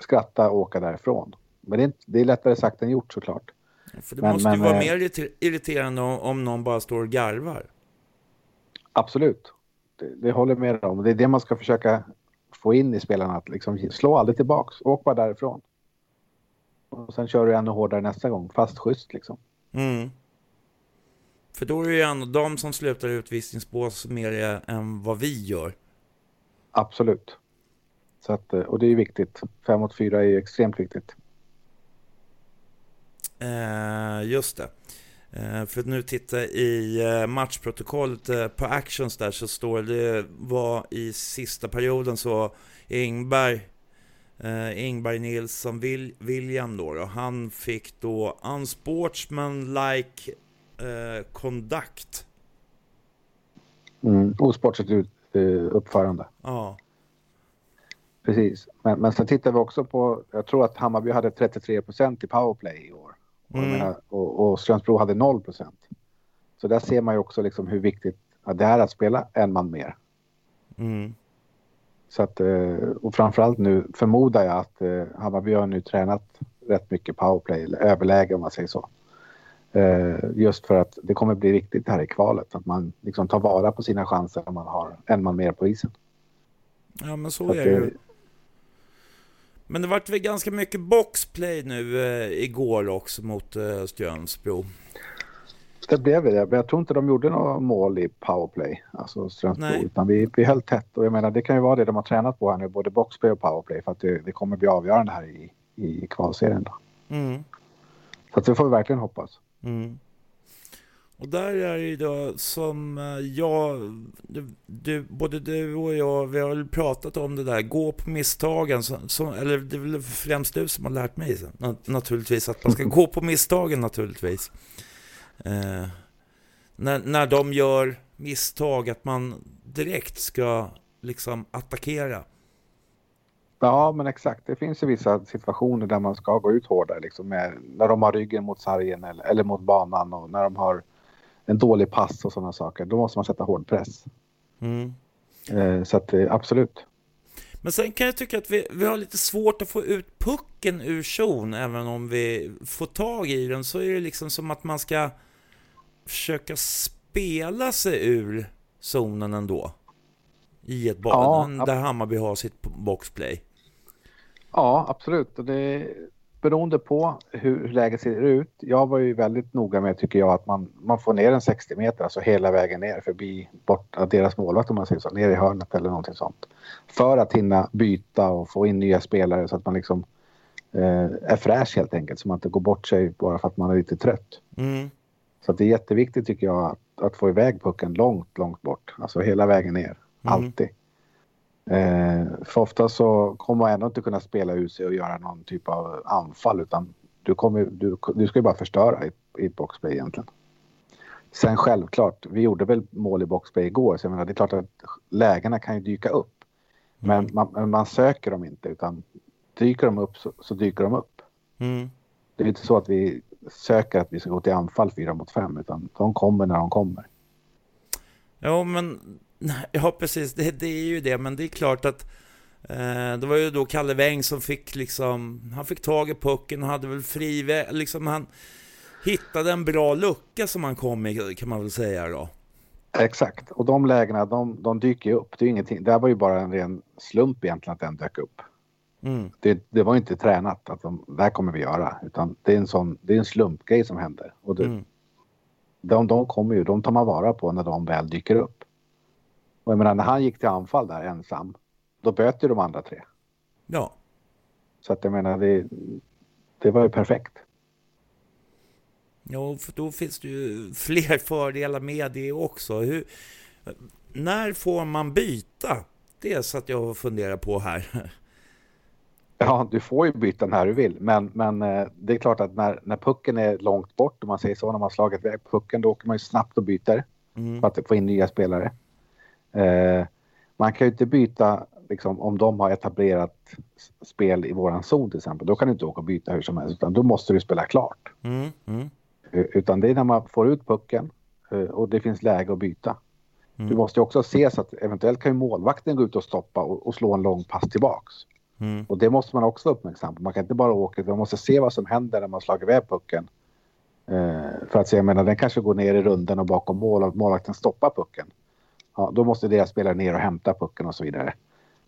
skratta och åka därifrån. Men det är, inte, det är lättare sagt än gjort såklart. För det Men- måste ju men, vara eh, mer irriter- irriterande om, om någon bara står och garvar. Absolut. Det, det håller jag med om. Det är det man ska försöka få in i spelarna. Att liksom slå aldrig tillbaks. Åk bara därifrån. Och sen kör du ännu hårdare nästa gång. Fast schysst liksom. Mm. För då är det ju ändå de som slutar i utvisningsbås mer än vad vi gör. Absolut. Så att, eh, och det är viktigt. Fem mot fyra är ju extremt viktigt. Eh, just det. Eh, för att nu titta i eh, matchprotokollet eh, på Actions där så står det var i sista perioden så Ingberg eh, Ingberg Nilsson Wil- William då, då han fick då unsportsmanlike eh, conduct. Mm. Osportsligt ut, eh, uppförande. Ja. Precis. Men, men sen tittar vi också på, jag tror att Hammarby hade 33 procent i powerplay i år. Och, Mm. menar, och, och Strömsbro hade 0 procent. Så där ser man ju också liksom hur viktigt att det är att spela en man mer. Mm. Så att, eh, och framförallt nu förmodar jag att eh, Hammarby har nu tränat rätt mycket powerplay, eller överläge om man säger så. Eh, Just för att det kommer bli viktigt här i kvalet, att man liksom tar vara på sina chanser när man har en man mer på isen. Ja men så Så är det ju. Men det vart väl ganska mycket boxplay nu eh, igår också mot eh, Strömsbro. det blev det, men jag tror inte de gjorde några mål i powerplay, alltså Strömsbro, Nej. utan vi, vi höll tätt. Och jag menar, det kan ju vara det de har tränat på här nu, både boxplay och powerplay, för att det, det kommer bli avgörande här i, i kvalserien. Då. Mm. Så att det får vi verkligen hoppas. Mm. Och där är det ju då som eh, jag, du, du, både du och jag, vi har väl pratat om det där, gå på misstagen, som, som, eller det är väl främst du som har lärt mig naturligtvis, att man ska gå på misstagen naturligtvis. Eh, när, när de gör misstag, att man direkt ska liksom attackera. Ja, men exakt. Det finns ju vissa situationer där man ska gå ut hårdare. Liksom med, när de har ryggen mot sargen eller, eller mot banan och när de har en dålig pass och sådana saker. Då måste man sätta hård press. Mm. Eh, så att eh, absolut. Men sen kan jag tycka att vi, vi har lite svårt att få ut pucken ur zon, även om vi får tag i den, så är det liksom som att man ska försöka spela sig ur zonen ändå. I ett Ja, bad, ab- där Hammarby har sitt boxplay. Ja, absolut. Och det är beroende på hur, läget ser ut. Jag var ju väldigt noga med, tycker jag, att man, man får ner en 60 meter, alltså hela vägen ner förbi bort, deras målvakt om man säger så, ner i hörnet eller någonting sånt. För att hinna byta och få in nya spelare så att man liksom eh, är fräsch helt enkelt. Så man inte går bort sig bara för att man är lite trött. Mm. Så att det är jätteviktigt tycker jag att, att få iväg pucken långt, långt bort. Alltså hela vägen ner. Alltid. Eh, för ofta så kommer man ändå inte kunna spela ut sig och göra någon typ av anfall utan du, kommer, du, du ska ju bara förstöra i, i boxplay egentligen. Sen självklart, vi gjorde väl mål i boxplay igår så jag menar, det är klart att lägena kan ju dyka upp. Men man, man söker dem inte utan dyker de upp så, så dyker de upp. Mm. Det är inte så att vi söker att vi ska gå till anfall fyra mot fem utan de kommer när de kommer. Ja, men ja, precis. Det, det är ju det, men det är klart att eh, det var ju då Kalle Weng som fick liksom, han fick tag i pucken och hade väl fri, liksom han hittade en bra lucka som han kom i kan man väl säga då. Exakt, och de lägena de, de dyker ju upp. Det, är ingenting. det här var ju bara en ren slump egentligen att den dök upp. Mm. Det, det var inte tränat att de, det här kommer vi göra utan det är en sån, det är en slumpgrej som händer. Och det, Mm. de, de kommer ju, de tar man vara på när de väl dyker upp. Och jag menar när han gick till anfall där ensam, då böt ju de andra tre. Ja, Så att jag menar det, det var ju perfekt. ja, för då finns det ju fler *laughs* fördelar med det också. Hur, när får man byta? Det är så att jag funderar på här. *laughs* Ja, du får ju byta när du vill, men, men eh, det är klart att när, när pucken är långt bort, om man säger så, när man har slagit iväg pucken, då åker man ju snabbt och byter Mm. för att få in nya spelare. Eh, man kan ju inte byta liksom, om de har etablerat spel i våran zon till exempel. Då kan du inte åka och byta hur som helst, utan då måste du spela klart. Mm. Mm. Utan det är när man får ut pucken eh, och det finns läge att byta. Mm. Du måste också se så att eventuellt kan ju målvakten gå ut och stoppa och, och slå en lång pass tillbaks. Mm. Och det måste man också vara uppmärksam på. Man kan inte bara åka, man måste se vad som händer när man slagit iväg pucken. Eh, för att se, jag menar den kanske går ner i runden och bakom mål och målvakten stoppar pucken. Ja, då måste deras spelare ner och hämta pucken och så vidare.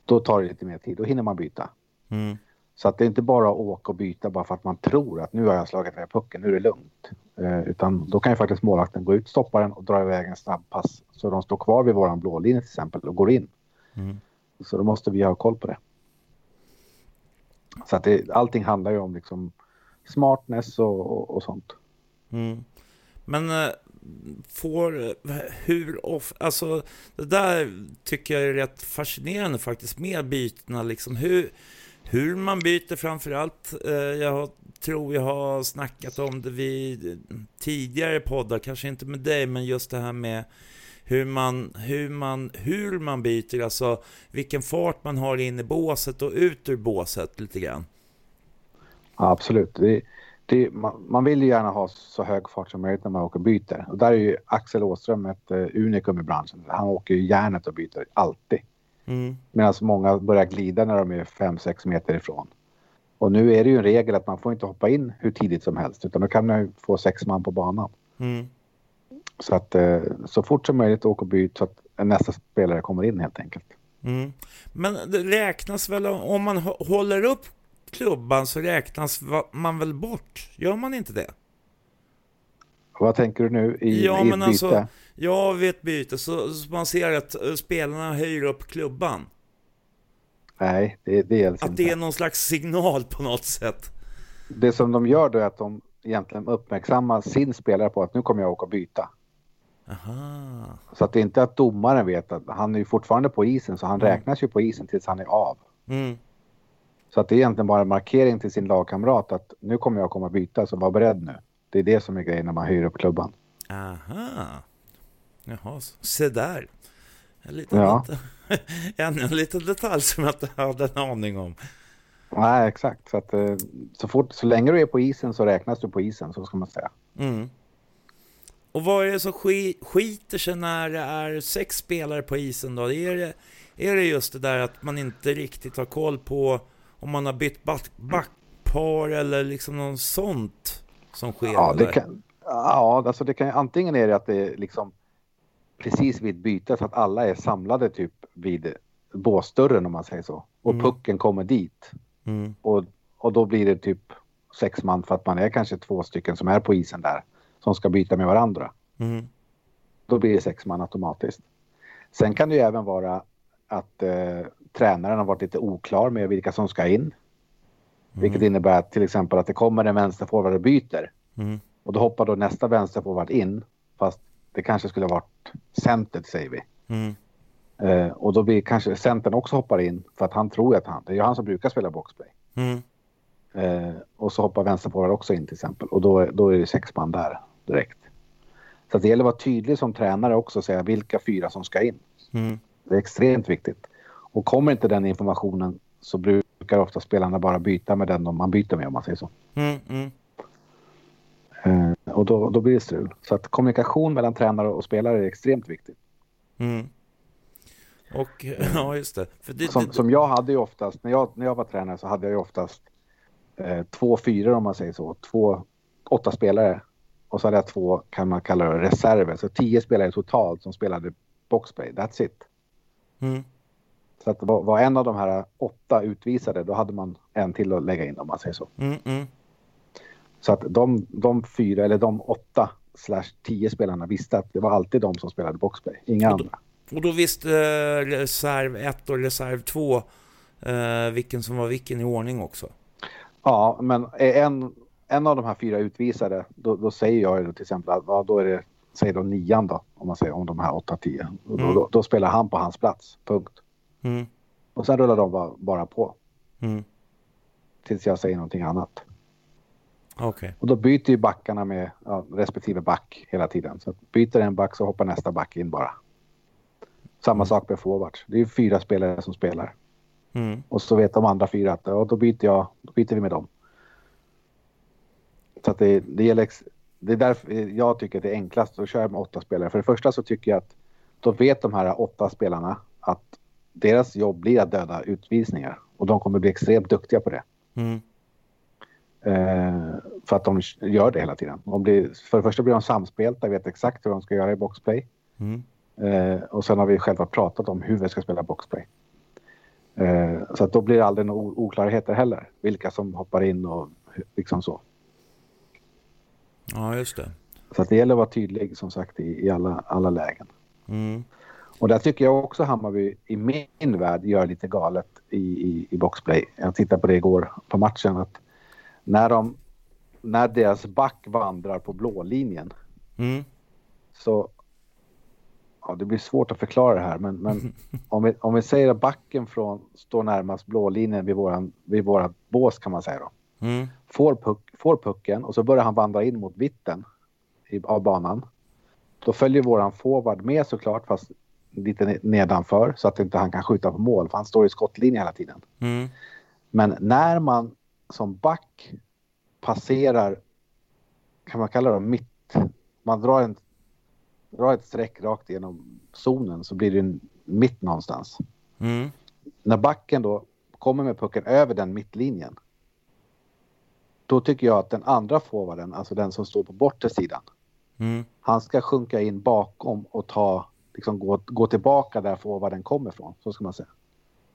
Då tar det lite mer tid, då hinner man byta. Mm. Så att det är inte bara att åka och byta bara för att man tror att nu har jag slagit iväg pucken, nu är det lugnt. Eh, utan då kan ju faktiskt målvakten gå ut, stoppa den och dra iväg en snabb pass. Så de står kvar vid våran blå linje till exempel och går in. Mm. Så då måste vi ha koll på det. Så att det, allting handlar ju om liksom smartness och, och, och sånt. Mm. Men eh, får, hur ofta, alltså det där tycker jag är rätt fascinerande faktiskt med bytena liksom. Hur, hur man byter framförallt. Eh, jag tror jag har snackat om det vid tidigare poddar, kanske inte med dig, men just det här med hur man, hur man, hur man byter, alltså vilken fart man har in i båset och ut ur båset lite grann. Ja, absolut. Det, det, man, man vill ju gärna ha så hög fart som möjligt när man åker och byter. Och där är ju Axel Åström ett uh, unikum i branschen. Han åker ju järnet och byter alltid. Mm. Medan många börjar glida när de är 5-6 meter ifrån. Och nu är det ju en regel att man får inte hoppa in hur tidigt som helst utan då kan man ju få sex man på banan. Mm. Så att eh, så fort som möjligt åka och byta så att nästa spelare kommer in helt enkelt. Mm. Men det räknas väl om man hå- håller upp klubban så räknas man väl bort? Gör man inte det? Vad tänker du nu i, Ja, i ett byte? alltså- Ja, vid ett byte så, så man ser att eh, spelarna höjer upp klubban. Nej, det, det gäller Att inte. det är någon slags signal på något sätt. Det som de gör då är att de egentligen uppmärksammar sin spelare på att nu kommer jag åka och byta. Aha. Så att det är inte att domaren vet att han är ju fortfarande på isen så han Mm. räknas ju på isen tills han är av. Mm. Så att det är egentligen bara en markering till sin lagkamrat att nu kommer jag komma byta så var beredd nu. Det är det som är grejen när man höjer upp klubban. Aha. Jaha, se där. En liten, Ja. *laughs* ännu en liten detalj som jag inte hade en aning om. Nej, exakt. Så, att, eh, så, fort, så länge du är på isen så räknas du på isen, så ska man säga. Mm. Och vad är det som ski, skiter sig när det är sex spelare på isen då? Är det, är det just det där att man inte riktigt har koll på om man har bytt back, backpar eller liksom något sånt som sker? Ja, det eller? kan, ja alltså det kan, antingen är det att det är liksom precis vid bytet så att alla är samlade typ vid båsdörren om man säger så. Och Mm. pucken kommer dit. Mm. Och, och då blir det typ sex man för att man är kanske två stycken som är på isen där. Som ska byta med varandra. Mm. Då blir det sex man automatiskt. Sen kan det ju även vara att eh, tränaren har varit lite oklar med vilka som ska in. Vilket innebär att till exempel att det kommer en vänsterforward och byter. Mm. Och då hoppar då nästa vänsterforward in. Fast det kanske skulle ha varit centret säger vi. Mm. Eh, och då blir kanske centern också hoppar in för att han tror att han, det är ju han som brukar spela boxplay. Mm. Eh, och så hoppar vänsterforward också in till exempel och då, då är det sex man där direkt. Så det gäller att vara tydlig som tränare också och säga vilka fyra som ska in. Mm. Det är extremt viktigt. Och kommer inte den informationen så brukar ofta spelarna bara byta med den man byter med om man säger så. Mm, mm. Eh, och då, då blir det strul. Så att kommunikation mellan tränare och spelare är extremt viktigt. Mm. Och *laughs* ja, just det. Det, Som, det, som jag hade ju oftast, när jag, när jag var tränare så hade jag ju oftast eh, två fyror om man säger så. Två, åtta spelare. Och så hade jag två, kan man kalla det, reserver. Så tio spelare totalt som spelade boxplay. That's it. Mm. Så att var, en av de här åtta utvisade, då hade man en till att lägga in om man säger så. Mm, mm. Så att de, de fyra, eller de åtta slash tio spelarna visste att det var alltid de som spelade boxplay, inga Och då- andra. Och då visste eh, reserv 1 och reserv 2 eh, vilken som var vilken i ordning också. Ja, men en, en av de här fyra utvisade, då, då säger jag till exempel att ja, då är det, säg då nian då, om man säger om de här åtta, tio. Och Då, Mm. då, då spelar han på hans plats, punkt. Mm. Och sen rullar de bara, bara på Mm. tills jag säger någonting annat. Okej. Och då byter ju backarna med ja, respektive back hela tiden. Så byter en back så hoppar nästa back in bara. Samma sak med forwards. Det är ju fyra spelare som spelar. Mm. Och så vet de andra fyra att ja, då byter jag, då byter vi med dem. Så att det, det gäller, det är därför jag tycker att det är enklast att köra med åtta spelare. För det första så tycker jag att då vet de här åtta spelarna att deras jobb blir att döda utvisningar. Och de kommer bli extremt duktiga på det. Mm. Eh, för att de gör det hela tiden. De blir, för det första blir de samspelta, vet exakt hur de ska göra i boxplay. Mm. Eh, och sen har vi själva pratat om hur vi ska spela boxplay. Eh, så att då blir det aldrig några oklarheter heller. Vilka som hoppar in och liksom så. Ja, just det. Så att det gäller att vara tydlig som sagt i, i alla, alla lägen. Mm. Och där tycker jag också Hammarby i min värld gör lite galet i, i, i boxplay. Jag tittade på det igår på matchen att när, de, när deras back vandrar på blå linjen Mm. så ja, det blir svårt att förklara det här men, men *laughs* om, vi, om vi säger att backen från, står närmast blålinjen vid våran, vid våra bås kan man säga då. Mm. Får, puck, får pucken och så börjar han vandra in mot mitten i, av banan. Då följer våran forward med såklart fast lite ne- nedanför så att inte han kan skjuta på mål för han står i skottlinjen hela tiden. Mm. Men när man som back passerar, kan man kalla det mitt, man drar, en, drar ett streck rakt igenom zonen så blir det en mitt någonstans. Mm. När backen då kommer med pucken över den mittlinjen. Då tycker jag att den andra forwarden, alltså den som står på bortre sidan, Mm. han ska sjunka in bakom och ta, liksom gå, gå tillbaka där forwarden kommer ifrån. Så ska man säga.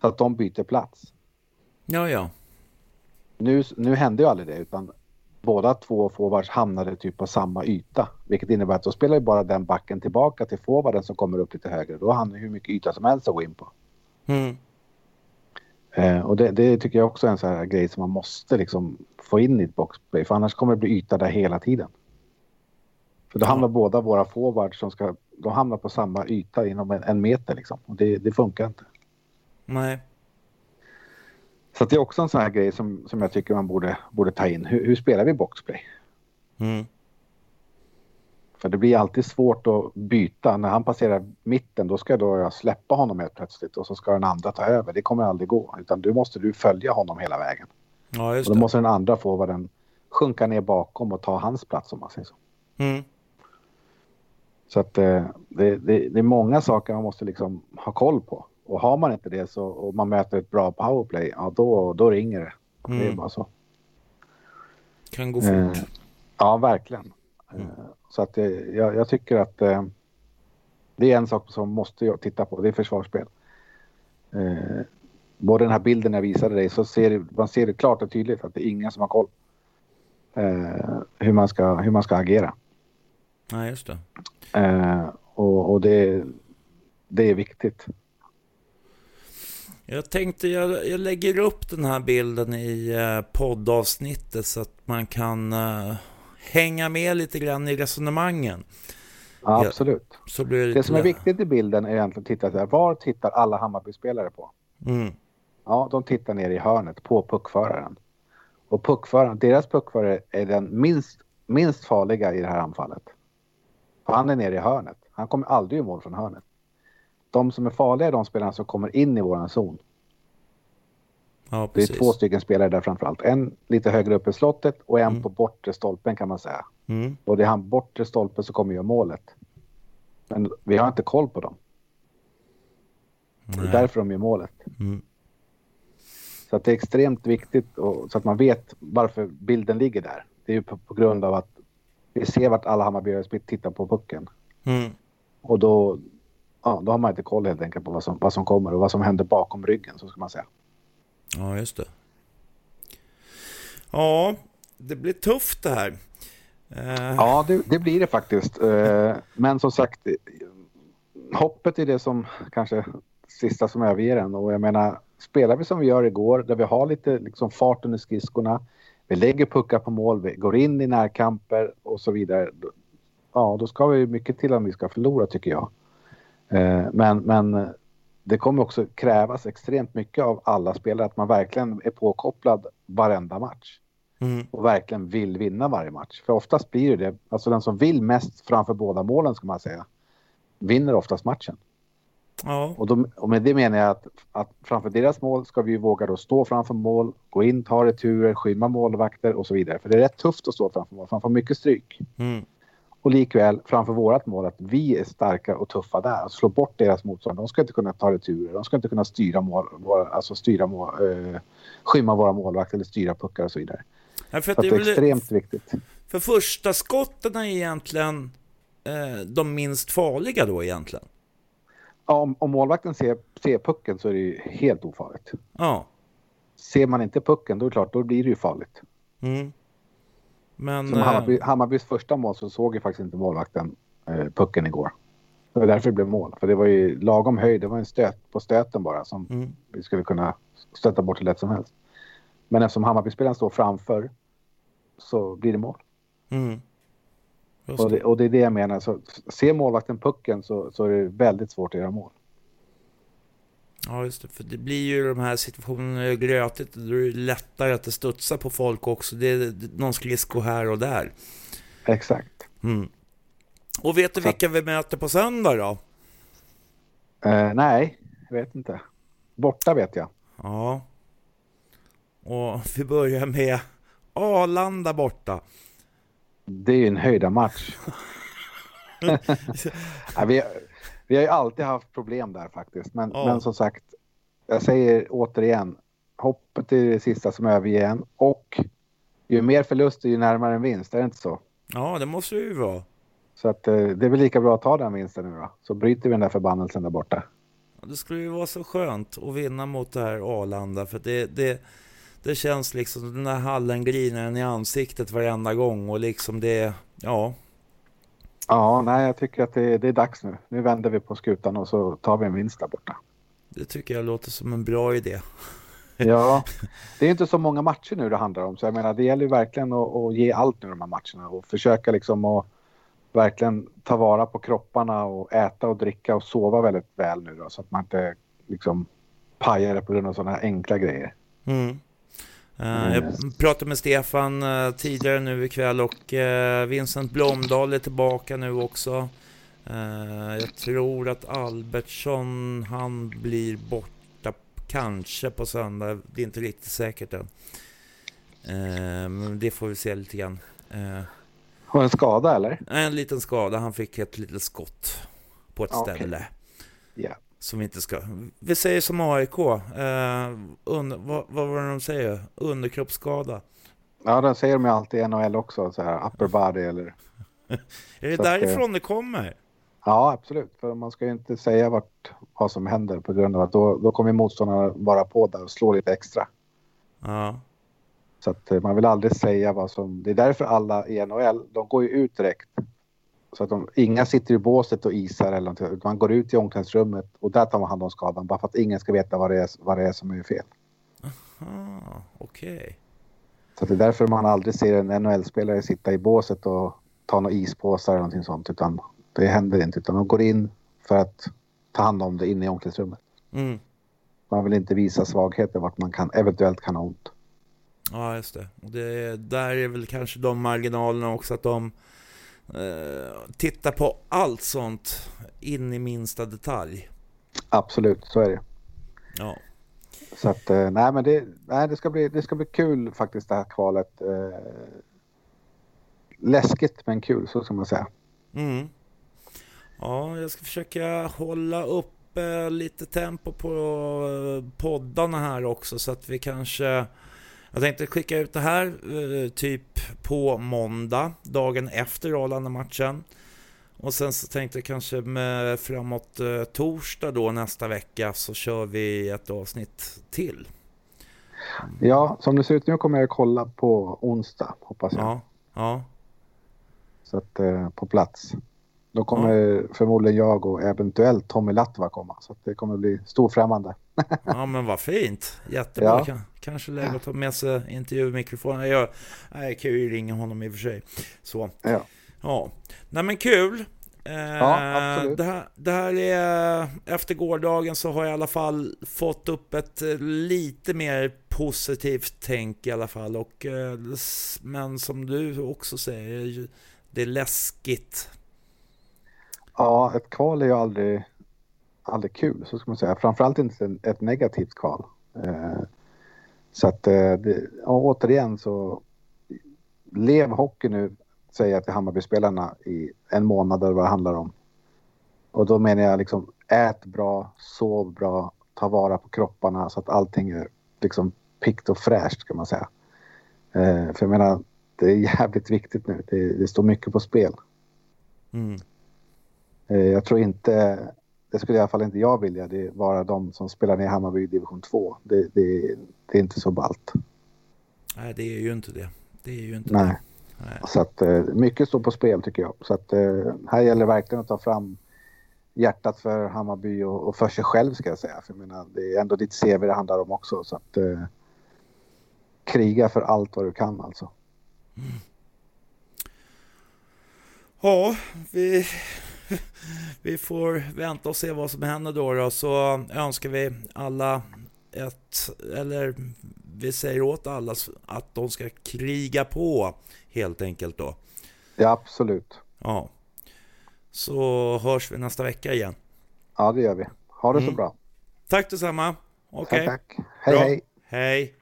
Så att de byter plats. Ja, ja. Nu, nu hände ju aldrig det utan båda två forwards hamnade typ på samma yta. Vilket innebär att då spelar ju bara den backen tillbaka till forwarden som kommer upp lite högre. Då har han hur mycket yta som helst att gå in på. Mm. Eh, och det, det tycker jag också är en sån här grej som man måste liksom få in i ett boxplay. För annars kommer det bli yta där hela tiden. För då hamnar båda våra forwards som ska, de hamnar på samma yta inom en, en meter liksom. Och det, det funkar inte. Nej. Så det är också en sån här grej som, som jag tycker man borde, borde ta in. Hur, hur spelar vi boxplay? Mm. För det blir alltid svårt att byta. När han passerar mitten då ska då jag släppa honom helt plötsligt och så ska den andra ta över. Det kommer aldrig gå. Utan du måste du följa honom hela vägen. Ja, just Och då det. måste den andra forwarden sjunka ner bakom och ta hans plats om man säger så. Mm. Så att eh, det, det, det är många saker man måste liksom ha koll på. Och har man inte det så, och man möter ett bra powerplay, ja då, då ringer det. Det är Mm. bara så. Kan gå fort. Eh, ja, verkligen. Mm. Eh, så att eh, jag, jag tycker att eh, det är en sak som måste jag titta på. Det är försvarsspel. Eh, både den här bilden jag visade dig så ser det, man ser det klart och tydligt att det är ingen som har koll. Eh, hur, man ska, hur man ska agera. Ja, just det. Eh, och och det, det är viktigt. Jag tänkte jag, jag lägger upp den här bilden i eh, poddavsnittet så att man kan eh, hänga med lite grann i resonemangen. Ja, Ja. absolut. Så blir det, Det som är viktigt i bilden är egentligen att titta här, var tittar alla Hammarby-spelare på? Mm. Ja, de tittar ner i hörnet på puckföraren. Och puckföraren, deras puckförare är den minst, minst farliga i det här anfallet. För han är nere i hörnet. Han kommer aldrig i mål från hörnet. De som är farliga är de spelarna som kommer in i våran zon. Ja, Det är två stycken spelare där framförallt. En lite högre upp i slottet och en Mm. på bortre stolpen kan man säga. Mm. Och det är han bortre stolpen som kommer göra målet. Men vi har inte koll på dem. Det är Nej. därför de gör målet. Mm. Så det är extremt viktigt och, så att man vet varför bilden ligger där. Det är ju på, på grund av att vi ser vart alla Hammarbyare tittar på pucken. Mm. Och då, ja, då har man inte koll helt enkelt på vad som, vad som kommer och vad som händer bakom ryggen, så ska man säga. Ja, just det. Ja, det blir tufft det här. Eh, Ja, det, det blir det faktiskt. Eh, Men som sagt, hoppet är det som kanske sista som överger en. Och jag menar, spelar vi som vi gör igår, där vi har lite liksom, fart under skridskorna, vi lägger puckar på mål, vi går in i närkamper och så vidare. Ja, då ska vi mycket till om vi ska förlora tycker jag. Eh, Men, men det kommer också krävas extremt mycket av alla spelare, att man verkligen är påkopplad varenda match Mm. och verkligen vill vinna varje match. För oftast blir det. Alltså den som vill mest framför båda målen ska man säga. Vinner oftast matchen. Ja, Och, då, och med det menar jag att, att framför deras mål ska vi våga då stå framför mål, gå in, ta returer, skymma målvakter och så vidare. För det är rätt tufft att stå framför mål, för man får mycket stryk. mm. Och likväl framför vårat mål att vi är starka och tuffa där. Att slå bort deras motståndare. De ska inte kunna ta returer. De ska inte kunna styra mål, alltså styra mål, eh, skymma våra målvakter eller styra puckar och så vidare. Ja, för, Så det det är väl, extremt viktigt. för första skotten är egentligen eh, de minst farliga då egentligen. Ja, om, om målvakten ser, ser pucken så är det ju helt ofarligt. Ja. Ser man inte pucken då är det klart, då blir det ju farligt. Mm. Men... Som eh, Hammarby, Hammarbys första mål så såg ju faktiskt inte målvakten eh, pucken igår. Det var därför det blev mål. För det var ju lagom höjd, det var en stöt på stöten bara som Mm. vi skulle kunna stöta bort hur lätt som helst. Men eftersom Hammarby-spelaren står framför så blir det mål. Mm. Och det. och det är det jag menar. Så, ser målvakten pucken så, så är det väldigt svårt att göra mål. Ja, just det. För det blir ju de här situationerna grötigt. Då är det lättare att det studsar på folk också. Det är någon skridsko här och där. Exakt. Mm. Och vet du Så vilka vi möter på söndag då? Eh, nej, jag vet inte. Borta vet jag. Ja. Och vi börjar med Arlanda borta. Det är ju en höjda match. *laughs* ja, vi, vi har ju alltid haft problem där faktiskt. Men, Ja. men som sagt, jag säger återigen, hoppet är det sista som överger en. Och ju mer förluster ju närmare en vinst, är det inte så? Ja, det måste ju vara. Så att, eh, det är väl lika bra att ta den vinsten nu då. Så bryter vi den där förbannelsen där borta. Det skulle ju vara så skönt att vinna mot det här Arlanda. För det, det, det känns liksom som den här hallen griner en i ansiktet varenda gång. Och liksom det, ja. Ja, nej, jag tycker att det, det är dags nu. Nu vänder vi på skutan och så tar vi en vinst där borta. Det tycker jag låter som en bra idé. Ja, *laughs* det är inte så många matcher nu det handlar om. Så jag menar, det gäller ju verkligen att, att ge allt nu de här matcherna och försöka liksom att verkligen ta vara på kropparna och äta och dricka och sova väldigt väl nu då så att man inte liksom pajar det på grund av sådana enkla grejer. Mm. Eh, jag pratade med Stefan eh, tidigare nu ikväll och eh, Vincent Blomdahl är tillbaka nu också. Jag tror att Albertsson, han blir borta kanske på söndag. Det är inte riktigt säkert än. Men det får vi se lite grann. Har en skada eller? en liten skada, han fick ett litet skott på ett Okej. ställe. Ja. Som vi inte ska... Vi säger som AIK. Eh, under, vad, vad var det de säger? Underkroppsskada. Ja, den säger de ju alltid i NHL också. Så här, upper body eller... *laughs* Är det Så att, eh, därifrån det kommer? Ja, absolut. För man ska ju inte säga vart, vad som händer på grund av att då, då kommer motståndarna vara på där och slå lite extra. Ja. Så att eh, man vill aldrig säga vad som... Det är därför alla i NHL, de går ju ut direkt. Så att de, inga sitter i båset och isar eller någonting. Man går ut i omklädningsrummet och där tar man hand om skadan. Bara för att ingen ska veta vad det är, vad det är som är fel. Ah, Okej. Så att det är därför man aldrig ser en NHL-spelare sitta i båset och ta några ispåsar eller någonting sånt. Utan det händer inte. Utan de går in för att ta hand om det inne i omklädningsrummet. Mm. Man vill inte visa svagheter vart man kan, eventuellt kan ha ont. Ja, just det. Och det. Där är väl kanske de marginalerna också att de... eh, titta på allt sånt in i minsta detalj. Absolut, så är det. Ja. Så att, eh, nej men det, nej, det, ska bli, det ska bli kul faktiskt det här kvalet. Eh, läskigt men kul, så ska man säga. Mm. Ja, jag ska försöka hålla upp eh, lite tempo på poddarna här också så att vi kanske... Jag tänkte skicka ut det här eh, typ på måndag, dagen efter Arlanda-matchen. Och sen så tänkte jag kanske med framåt eh, torsdag då nästa vecka så kör vi ett avsnitt till. Ja, som det ser ut nu kommer jag kolla på onsdag, hoppas jag. Ja, ja. Så att, eh, på plats. Då kommer förmodligen jag och eventuellt Tommy Latva komma. Så det kommer bli storfrämmande. *laughs* Ja men vad fint. Jättebra. Ja. Kan, kanske läge att ta med sig intervjumikrofonen. Jag, jag kan ju ringa honom i och för sig. Så. Ja. Ja. Nej men kul. Eh, Ja, absolut. det, här, det här är, efter gårdagen så har jag i alla fall fått upp ett eh, lite mer positivt tänk i alla fall. Och, eh, men som du också säger, det är läskigt. Ja, ett kval är ju aldrig, aldrig kul, så ska man säga. Framförallt inte ett- ett negativt kval. Så att, eh, det, ja, återigen så lev hockey nu, säger jag till Hammarbyspelarna i en månad eller vad det handlar om. Och då menar jag liksom ät bra, sov bra, ta vara på kropparna så att allting är liksom pikt och fräscht kan man säga. Eh, för jag menar, det är jävligt viktigt nu. Det, det står mycket på spel. Mm. Eh, Jag tror inte, det skulle i alla fall inte jag vilja, det är vara de som spelar ner Hammarby i division 2. Det, det, det är inte så ballt. Nej, det är ju inte det. Det är ju inte Nej. det. Nej. Så att eh, mycket står på spel tycker jag. Så att eh, här gäller det verkligen att ta fram hjärtat för Hammarby och, och för sig själv ska jag säga. För jag menar, det är ändå ditt CV det handlar om också. Så att eh, kriga för allt vad du kan alltså. Ja, vi, *laughs* vi får vänta och se vad som händer då, då. Så önskar vi alla ett, eller vi säger åt alla att de ska kriga på helt enkelt då. Ja, absolut. Ja. Så hörs vi nästa vecka igen. Ja, det gör vi. Ha det så Mm. bra. Tack detsamma. Okej. Tack, tack. Hej, Bra. hej. Hej.